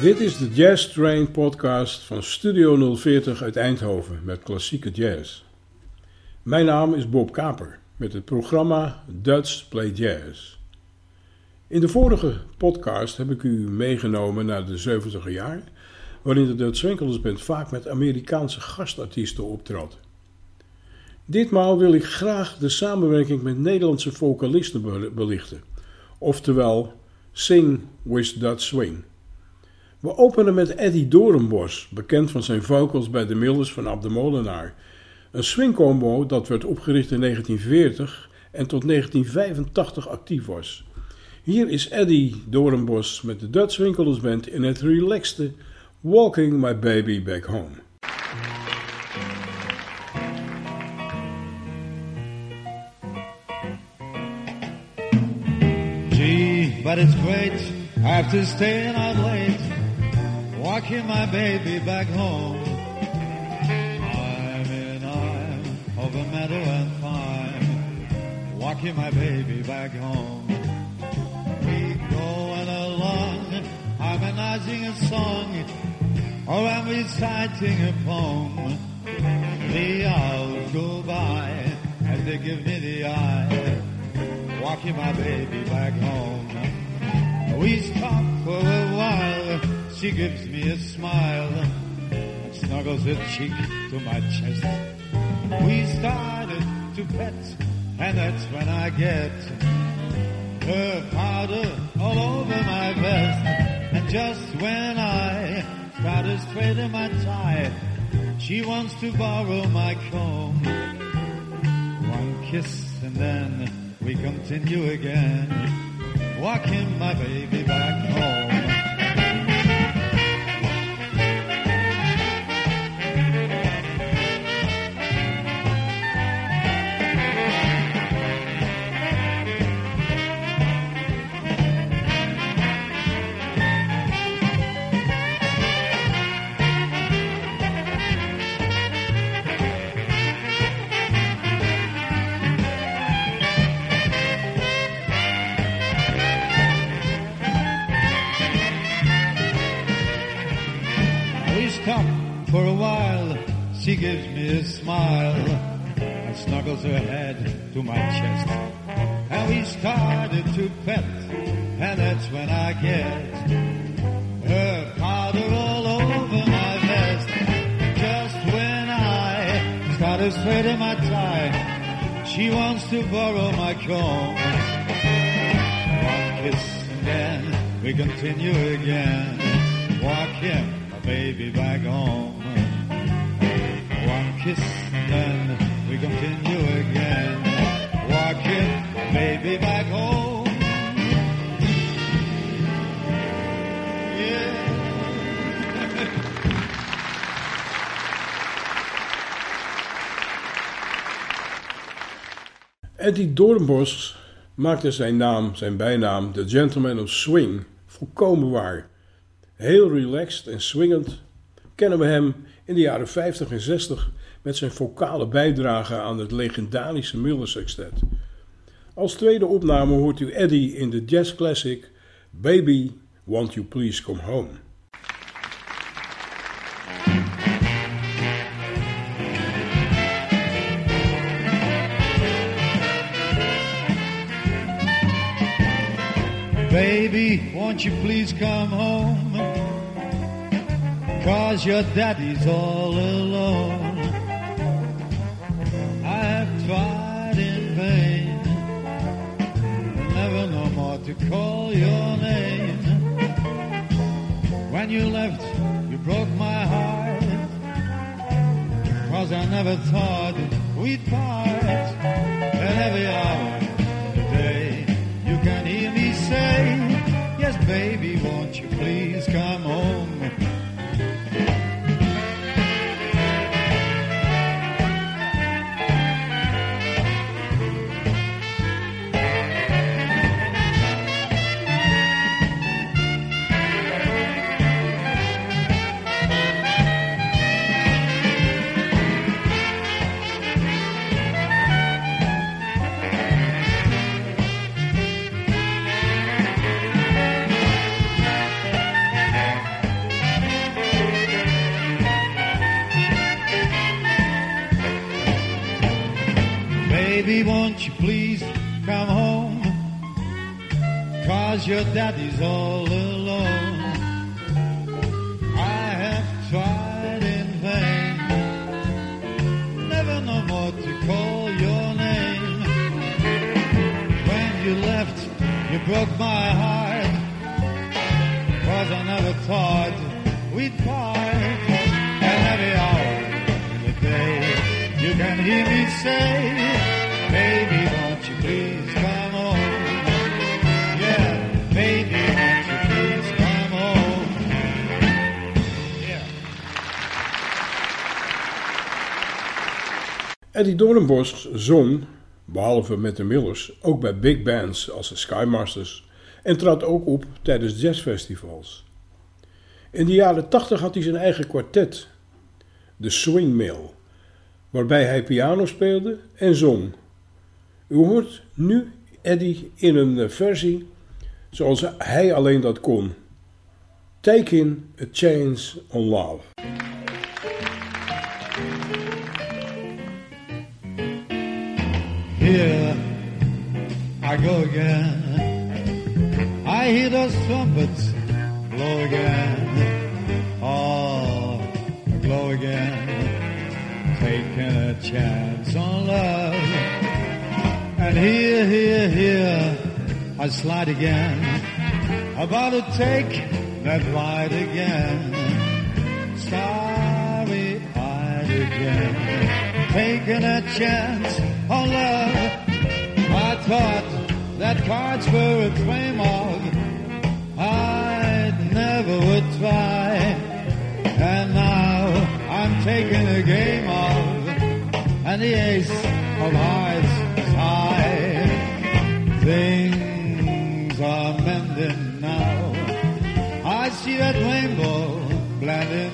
Dit is de Jazz Train podcast van Studio 040 uit Eindhoven met klassieke jazz. Mijn naam is Bob Kaper met het programma Dutch Play Jazz. In de vorige podcast heb ik u meegenomen naar de 70er jaar, waarin de Dutch Swinkelers Band vaak met Amerikaanse gastartiesten optrad. Ditmaal wil ik graag de samenwerking met Nederlandse vocalisten belichten, oftewel Sing with Dutch Swing. We openen met Eddie Doornbos, bekend van zijn vocals bij de Millers van Ab de Molenaar. Een swingcombo dat werd opgericht in 1940 en tot 1985 actief was. Hier is Eddie Doornbos met de Dutch Winkelers Band in het relaxte Walking My Baby Back Home. Gee, but it's great after staying out late walking my baby back home. I'm in I'm meadow and pine, walking my baby back home. We going along, harmonizing a song, or I'm reciting a poem. The hours go by as they give me the eye, walking my baby back home. We stop for a while she gives me a smile and snuggles her cheek to my chest. We started to pet, and that's when I get her powder all over my vest. And just when I try to straighten my tie, she wants to borrow my comb. One kiss and then we continue again, walking my baby back home. She gives me a smile and snuggles her head to my chest. And we started to pet, and that's when I get her powder all over my vest. Just when I started straightening my tie, she wants to borrow my comb. One kiss and then we continue again, walking my baby back home kiss, then we continue again. Walking, baby, back home. Yeah. Eddie Doornbos maakte zijn naam, zijn bijnaam, The Gentleman of Swing, volkomen waar. Heel relaxed en swingend kennen we hem in de jaren 50 en 60 met zijn vocale bijdrage aan het legendarische Miller Sextet. Als tweede opname hoort u Eddie in de jazz classic Baby, Won't You Please Come Home. Baby, won't you please come home? Cause your daddy's all alone. I have tried in vain. Never no more to call your name. When you left, you broke my heart. Cause I never thought we'd part. And every hour of the day, you can hear me say, Yes, baby, won't you please your daddy's all alone. I have tried in vain. Never no more to call your name. When you left, you broke my heart. Cause I never thought we'd part. And every hour in the day, you can hear me say, Baby, won't you please Eddie Doornbos zong, behalve met de Millers, ook bij big bands als de Skymasters en trad ook op tijdens jazzfestivals. In de jaren 80 had hij zijn eigen kwartet, de Swing Mill, waarbij hij piano speelde en zong. U hoort nu Eddie in een eh, versie zoals hij alleen dat kon. Taking a Chance on Love. Here I go again. I hear those trumpets blow again. Oh, blow again. Taking a chance on love. And here, here, here, I slide again. About to take that ride again. Starry eyed again. Taking a chance on love. I thought that cards were a frame of. I never would try. And now I'm taking a game of. And the ace of hearts is high. Things are mending now. I see that rainbow blending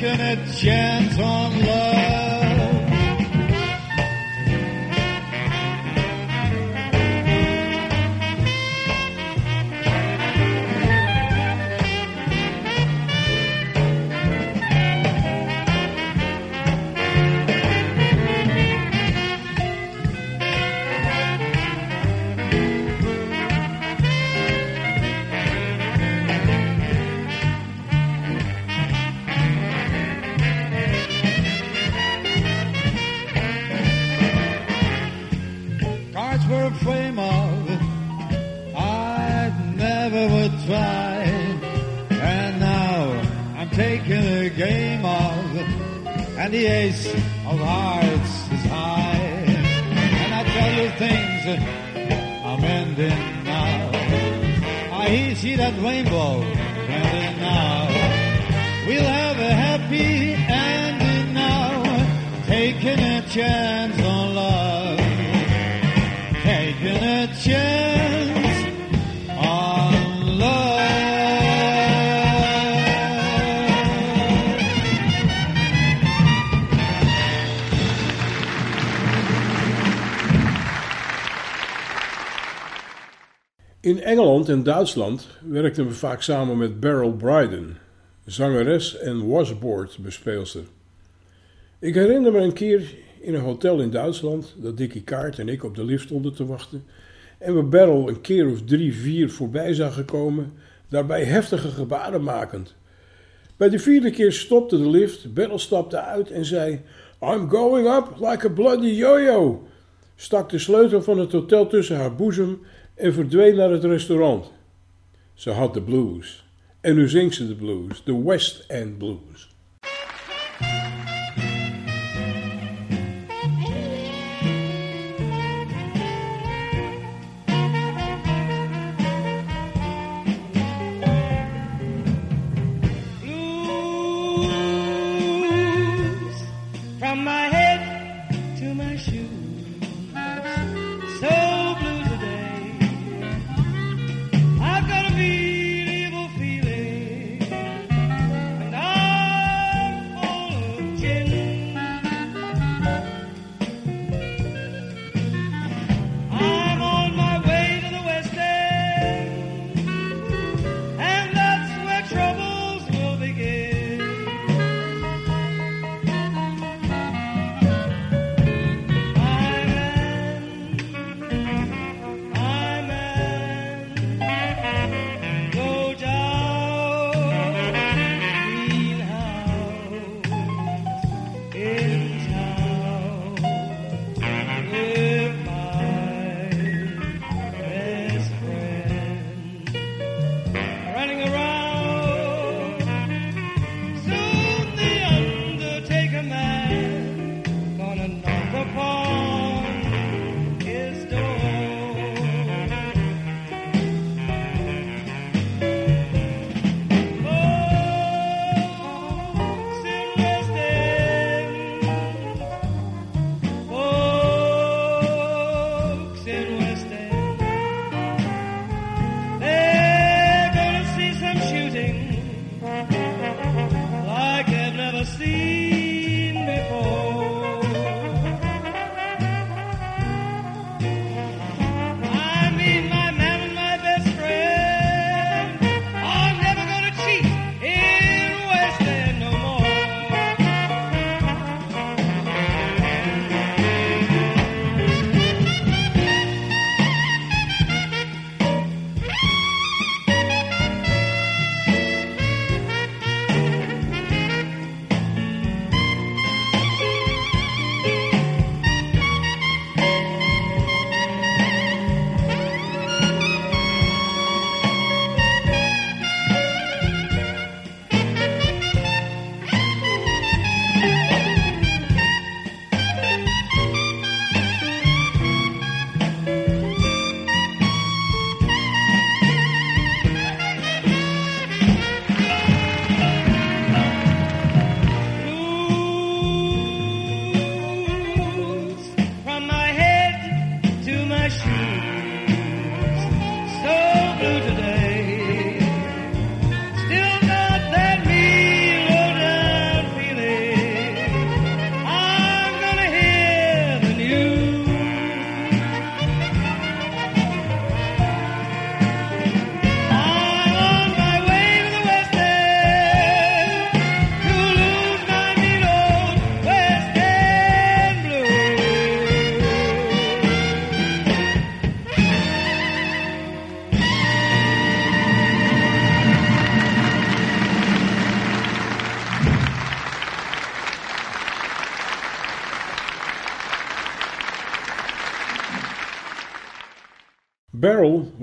Taking a chance on love. A frame of. I never would try. And now I'm taking a game of. And the ace of hearts is high. And I tell you things I'm ending now. I see that rainbow blending now. We'll have a happy ending now. Taking a chance In Engeland en Duitsland werkten we vaak samen met Beryl Bryden, zangeres en washboard bespeelster. Ik herinner me een keer in een hotel in Duitsland dat Dickie Kaart en ik op de lift stonden te wachten en we Beryl een keer of drie, vier voorbij zagen komen, daarbij heftige gebaren makend. Bij de vierde keer stopte de lift, Beryl stapte uit en zei: I'm going up like a bloody yo-yo. Stak de sleutel van het hotel tussen haar boezem en verdween naar het restaurant. Ze had de blues. En nu zingt ze de blues, de West End Blues. blues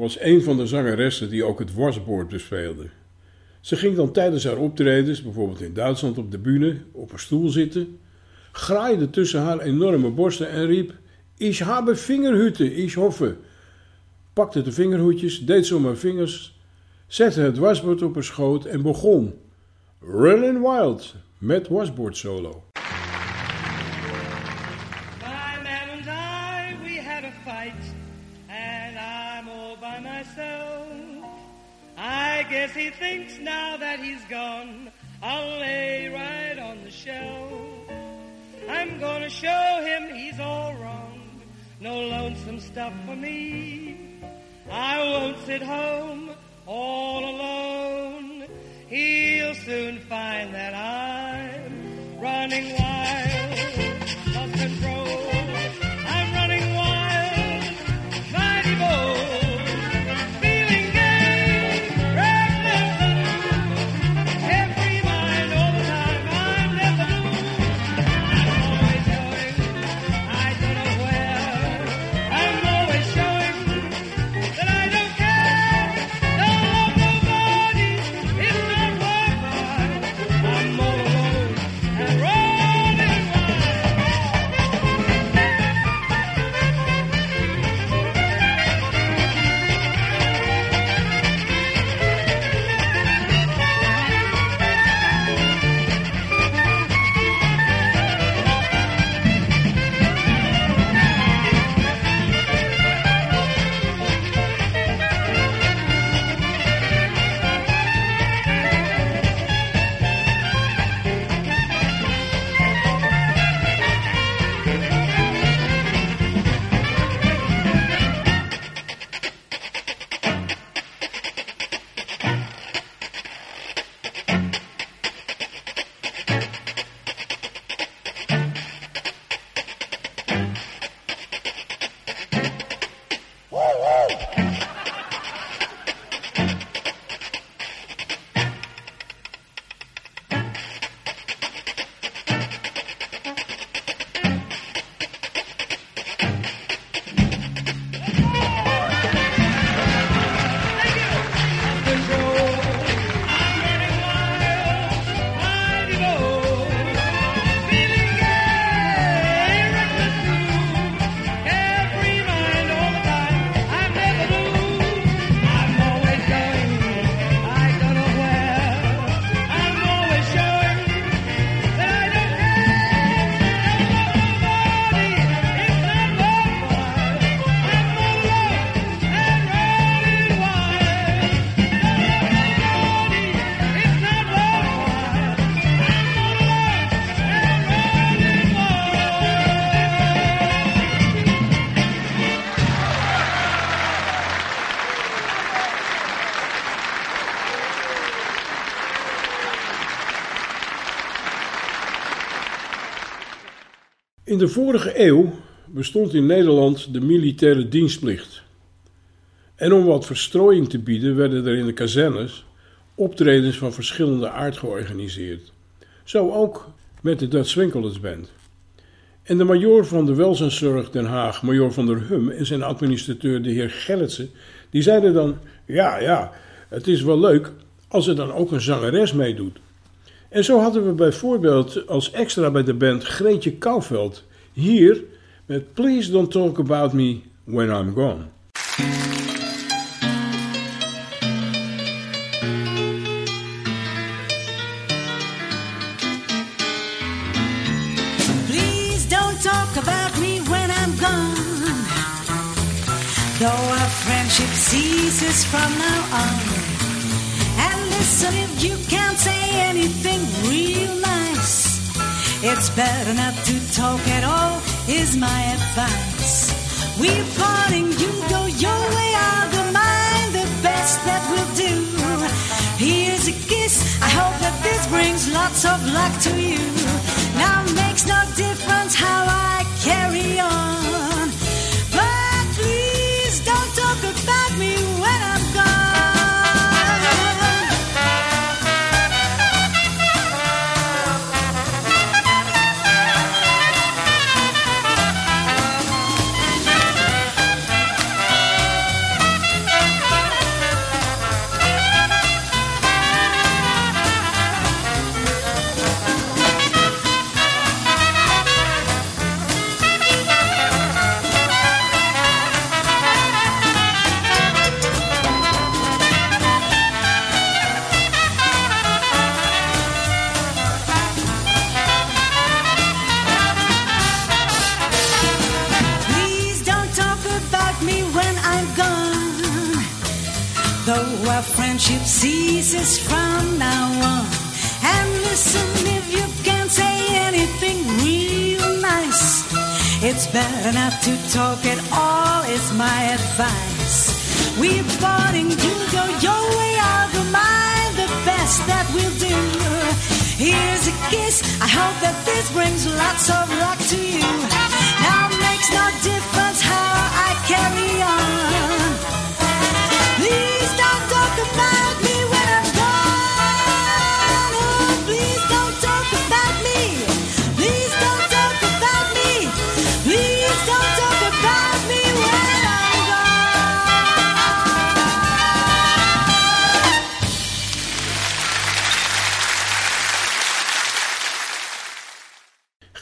was een van de zangeressen die ook het wasboord bespeelde. Ze ging dan tijdens haar optredens, bijvoorbeeld in Duitsland op de bühne, op een stoel zitten, graaide tussen haar enorme borsten en riep: Ich habe Fingerhüte, ich hoffe. Pakte de vingerhoedjes, deed zo mijn vingers, zette het wasbord op haar schoot en begon. Running Wild met wasboard solo. Myself. I guess he thinks now that he's gone, I'll lay right on the shelf. I'm gonna show him he's all wrong, no lonesome stuff for me. I won't sit home all alone. He'll soon find that I'm running wild In de vorige eeuw bestond in Nederland de militaire dienstplicht. En om wat verstrooiing te bieden werden er in de kazernes optredens van verschillende aard georganiseerd. Zo ook met de Dutch Winkelers Band. En de majoor van de welzijnszorg Den Haag, majoor van der Hum, en zijn administrateur de heer Gerritsen, die zeiden dan, ja, ja, het is wel leuk als er dan ook een zangeres meedoet. En zo hadden we bijvoorbeeld als extra bij de band Greetje Kouwveld. Hier met Please Don't Talk About Me When I'm Gone. Please don't talk about me when I'm gone. Though our friendship ceases from now on. It's better not to talk at all, is my advice. We're parting, you go your way, I'll go mine, the best that we'll do. Here's a kiss, I hope that this brings lots of luck to you. Now makes no difference how I carry on. Here's a kiss. I hope that this brings lots of luck to you. Now makes no difference.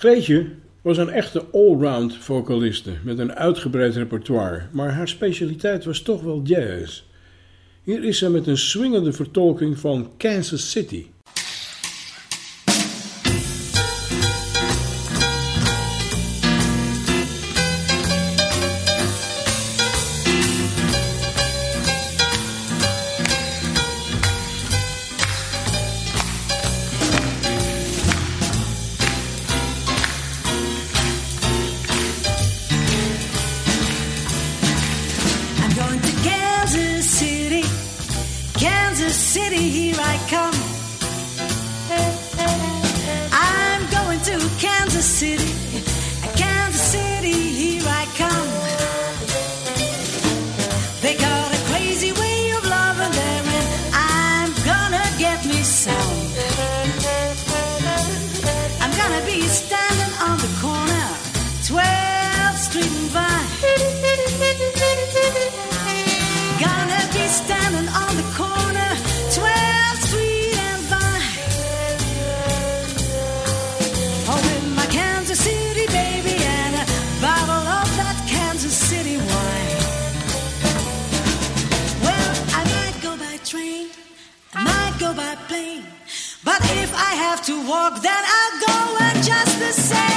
Treetje was een echte allround vocaliste met een uitgebreid repertoire, maar haar specialiteit was toch wel jazz. Hier is ze met een swingende vertolking van Kansas City. walk, then I'll go and just the same.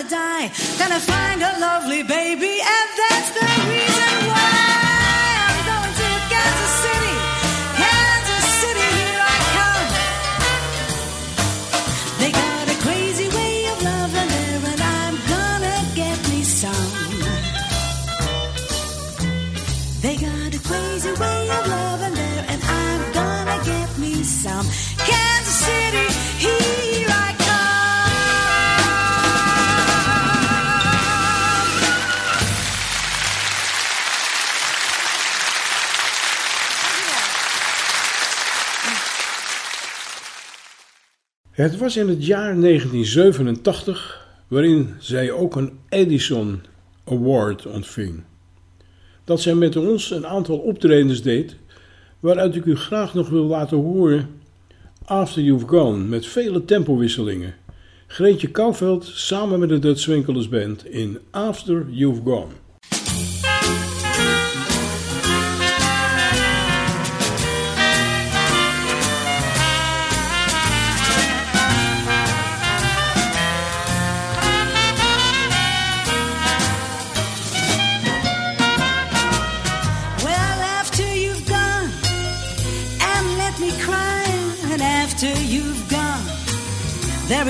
gonna die. Gonna find a lovely baby, and that's the Het was in het jaar 1987 waarin zij ook een Edison Award ontving. Dat zij met ons een aantal optredens deed, waaruit ik u graag nog wil laten horen. After You've Gone, met vele tempowisselingen. Greetje Kouwveld samen met de Dutch Winkelers Band in After You've Gone.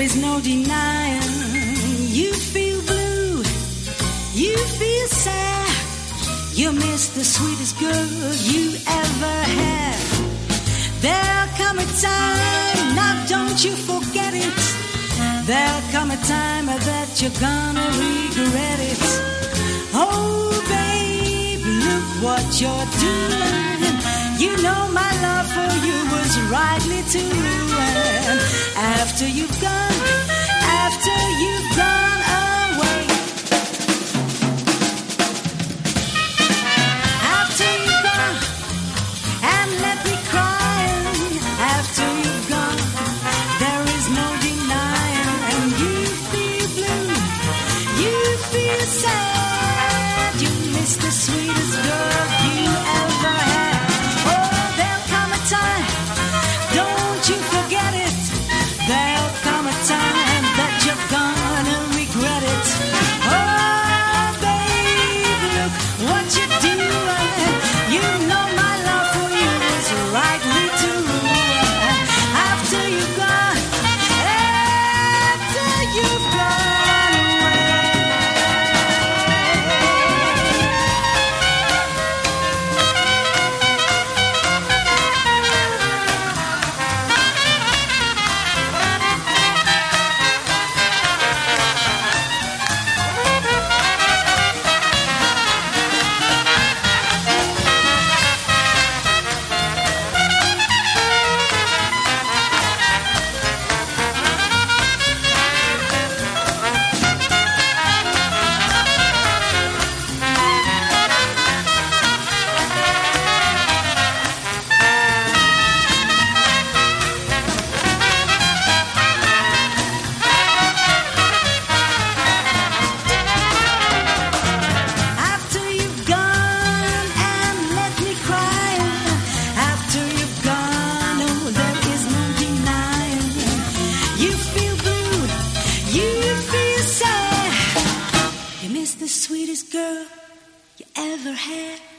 is no denying you feel blue, you feel sad, you miss the sweetest girl you ever had. There'll come a time, now don't you forget it. There'll come a time that you're gonna regret it. Oh, babe, look what you're doing. You know my love for you was rightly to ruin. After you've gone, after you've gone away. After you've gone and let me cry. After you've gone, there is no denying. And you feel blue, you feel sad. You miss the sweetest ever had.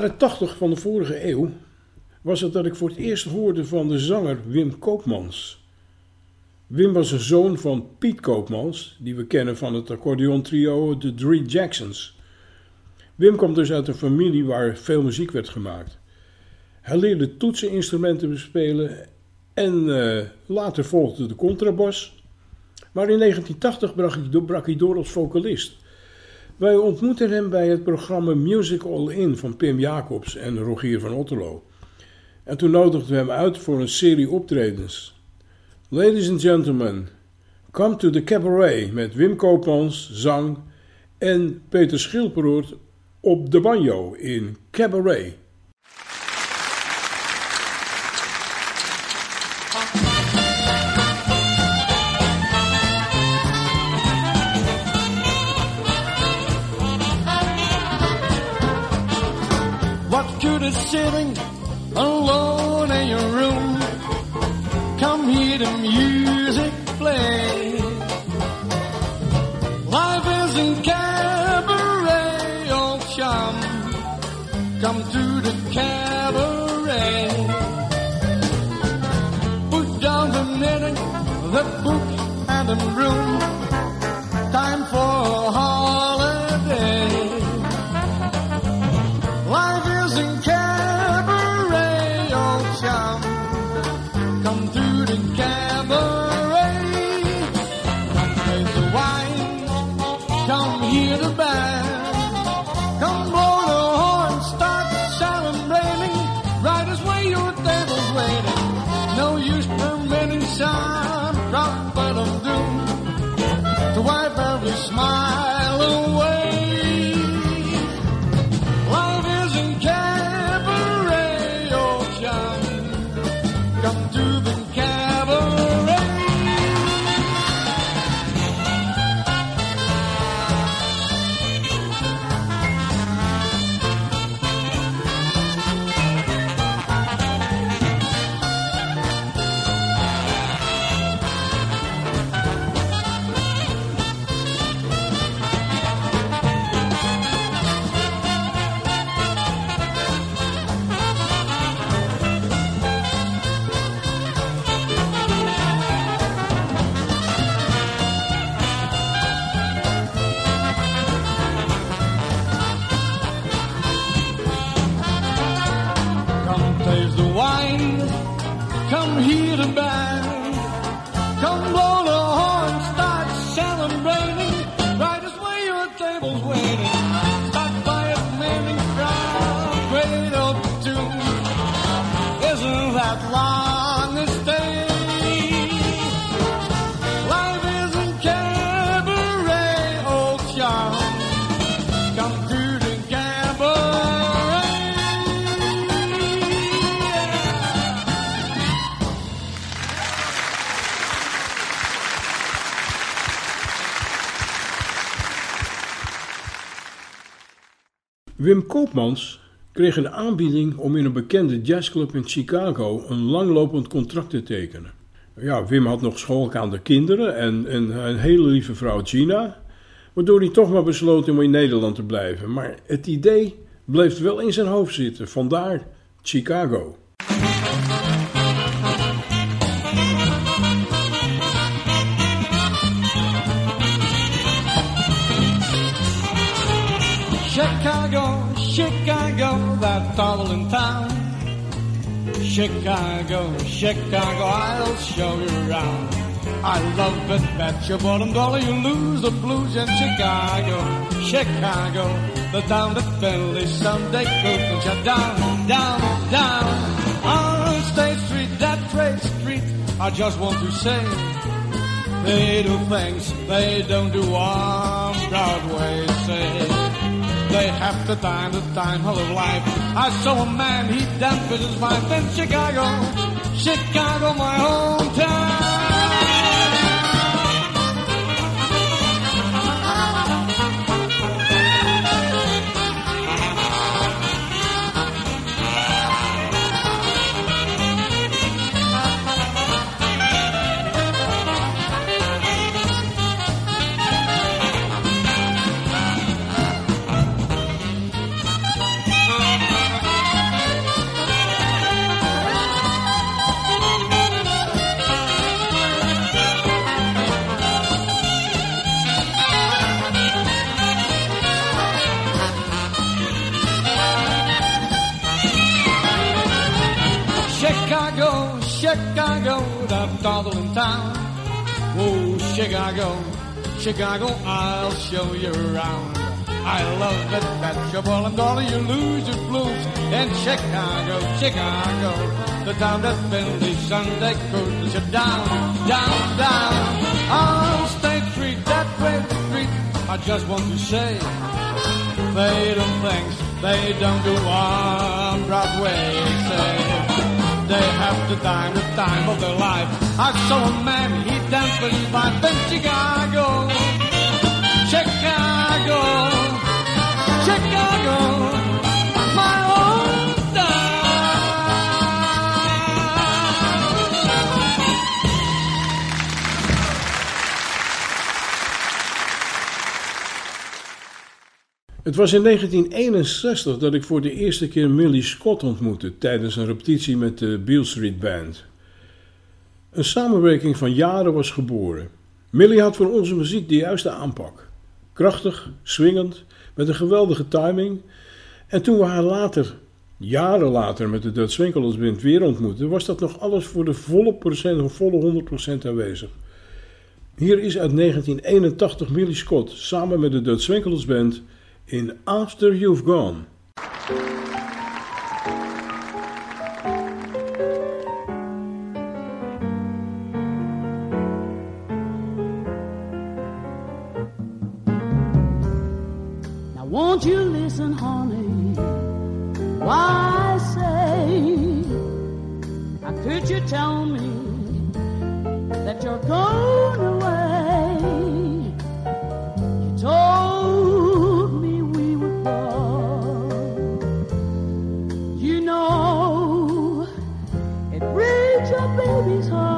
Jaren 80 van de vorige eeuw was het dat ik voor het eerst hoorde van de zanger Wim Koopmans. Wim was een zoon van Piet Koopmans, die we kennen van het accordeontrio The Three Jacksons. Wim komt dus uit een familie waar veel muziek werd gemaakt. Hij leerde toetseninstrumenten bespelen en eh, later volgde de contrabas. Maar in 1980 brak hij, door- brak hij door als vocalist. Wij ontmoetten hem bij het programma Music All In van Pim Jacobs en Rogier van Otterlo. En toen nodigden we hem uit voor een serie optredens. Ladies and gentlemen, come to the cabaret met Wim Koopmans, zang en Peter Schilperoort op de banjo in Cabaret. Alone in your room? Come hear the music play. Waiting. No Wim Koopmans kreeg een aanbieding om in een bekende jazzclub in Chicago een langlopend contract te tekenen. Ja, Wim had nog schoolgaande kinderen en, en een hele lieve vrouw Gina, waardoor hij toch maar besloot om in Nederland te blijven. Maar het idee bleef wel in zijn hoofd zitten, vandaar Chicago. Chicago, that darling town. Chicago, Chicago, I'll show you around. I love it, bet your bottom dollar you lose the blues in Chicago, Chicago, the town that Bentley someday could put you down, down, down. On State Street, that Trade Street, I just want to say, they do things they don't do on Broadway, say. They have to time, the time of life. I saw a man, he danced with his wife in Chicago, Chicago, my hometown. Oh, Chicago, Chicago, I'll show you around. I love it, that's your and dollar, you lose your blues in Chicago, Chicago, the town that Bentley Sunday cruises you down, down, down. On State Street, that great street, I just want to say, they don't think, they don't do on Broadway, say. They have to dime the time of their life. I saw a man, he danced with his wife in. Chicago, was in 1961 dat ik voor de eerste keer Millie Scott ontmoette tijdens een repetitie met de Beale Street Band. Een samenwerking van jaren was geboren. Millie had voor onze muziek de juiste aanpak. Krachtig, swingend, met een geweldige timing. En toen we haar later, jaren later, met de Dutch Winkelers Band weer ontmoetten, was dat nog alles voor de volle procent, volle 100% aanwezig. Hier is uit 1981 Millie Scott samen met de Dutch Winkelers Band in After You've Gone. Now won't you listen, honey? Why say, how could you tell me that you're going a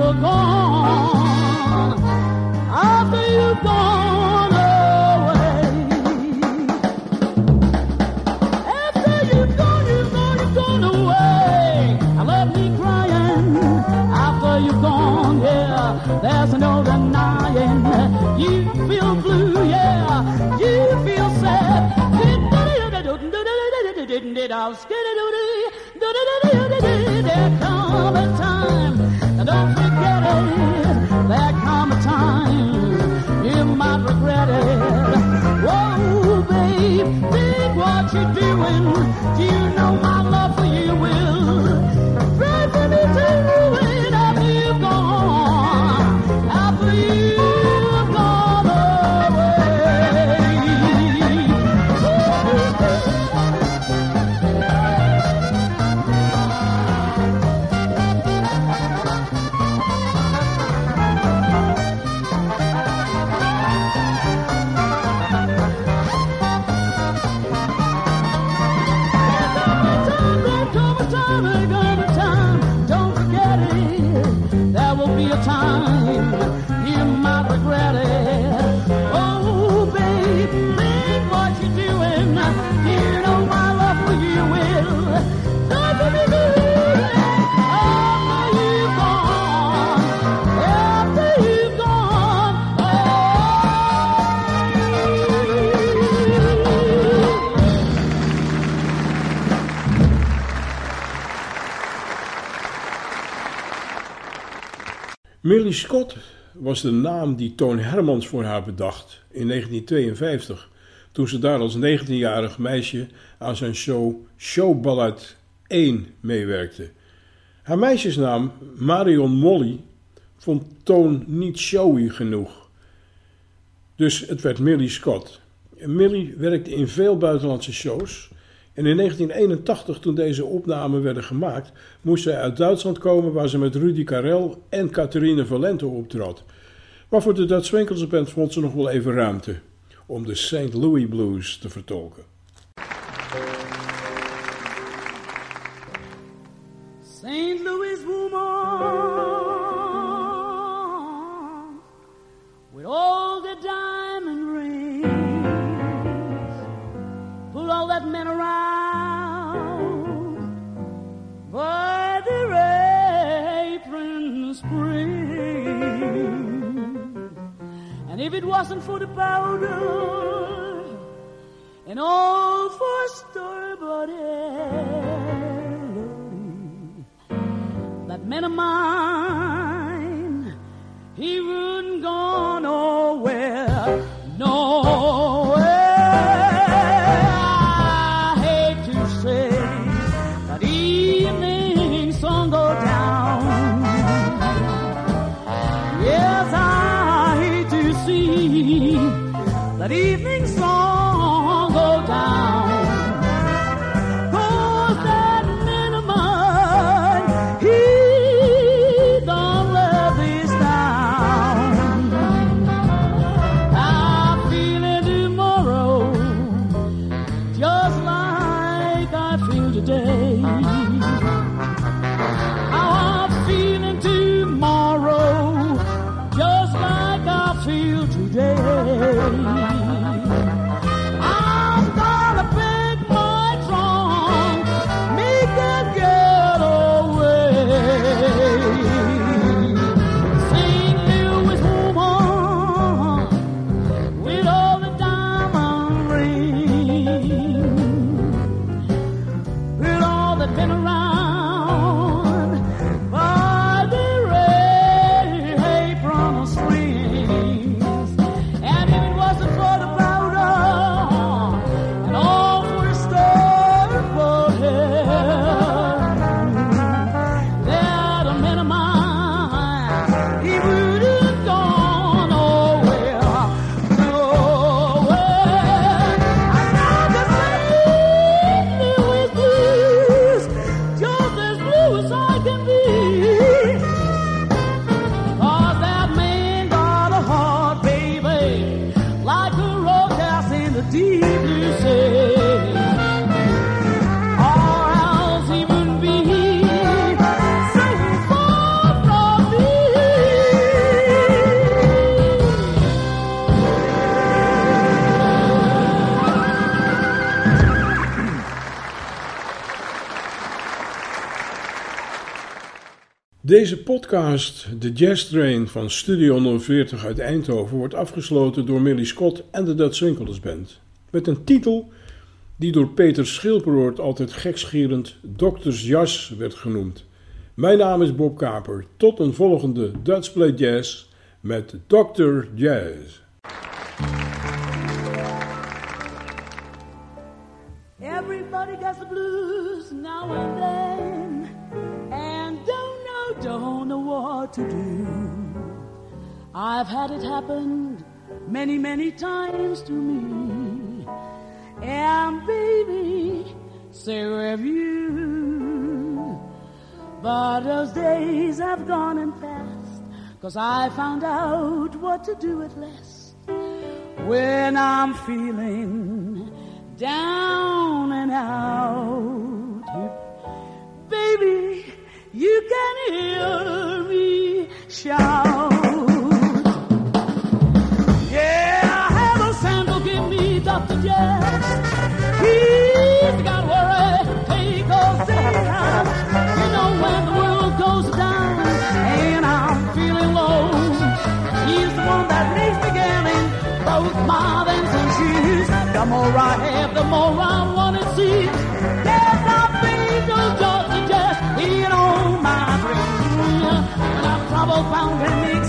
after you're doing. Do you Millie Scott was de naam die Toon Hermans voor haar bedacht in 1952, toen ze daar als 19-jarig meisje aan zijn show Showballad 1 meewerkte. Haar meisjesnaam Marion Molly vond Toon niet showy genoeg, dus het werd Millie Scott. Millie werkte in veel buitenlandse shows. En in 1981, toen deze opnamen werden gemaakt, moest zij uit Duitsland komen waar ze met Rudy Karel en Catherine Valente optrad. Maar voor de Dutch Winkels Band vond ze nog wel even ruimte om de St. Louis Blues te vertolken. Spring. And if it wasn't for the powder and all for store-bought that man of mine, he wouldn't podcast, de Jazz Train van Studio 040 uit Eindhoven, wordt afgesloten door Millie Scott en de Dutch Winkelers Band. Met een titel die door Peter Schilperoort altijd gekschierend Dokters Jas werd genoemd. Mijn naam is Bob Kaper. Tot een volgende Dutch Play Jazz met Dr. Jazz. Everybody gets the blues now and what to do. I've had it happen many, many times to me, and baby, so have you. But those days have gone and passed, cause I found out what to do at last when I'm feeling down and out. Baby, you can hear me shout. Yeah, hello Sandal, give me Dr. Jazz. He's got worry, take a sing. You know when the world goes down and I'm feeling low. He's the one that makes me get in both mothers and shoes. The more I have, the more I want to see. Trouble found and mix.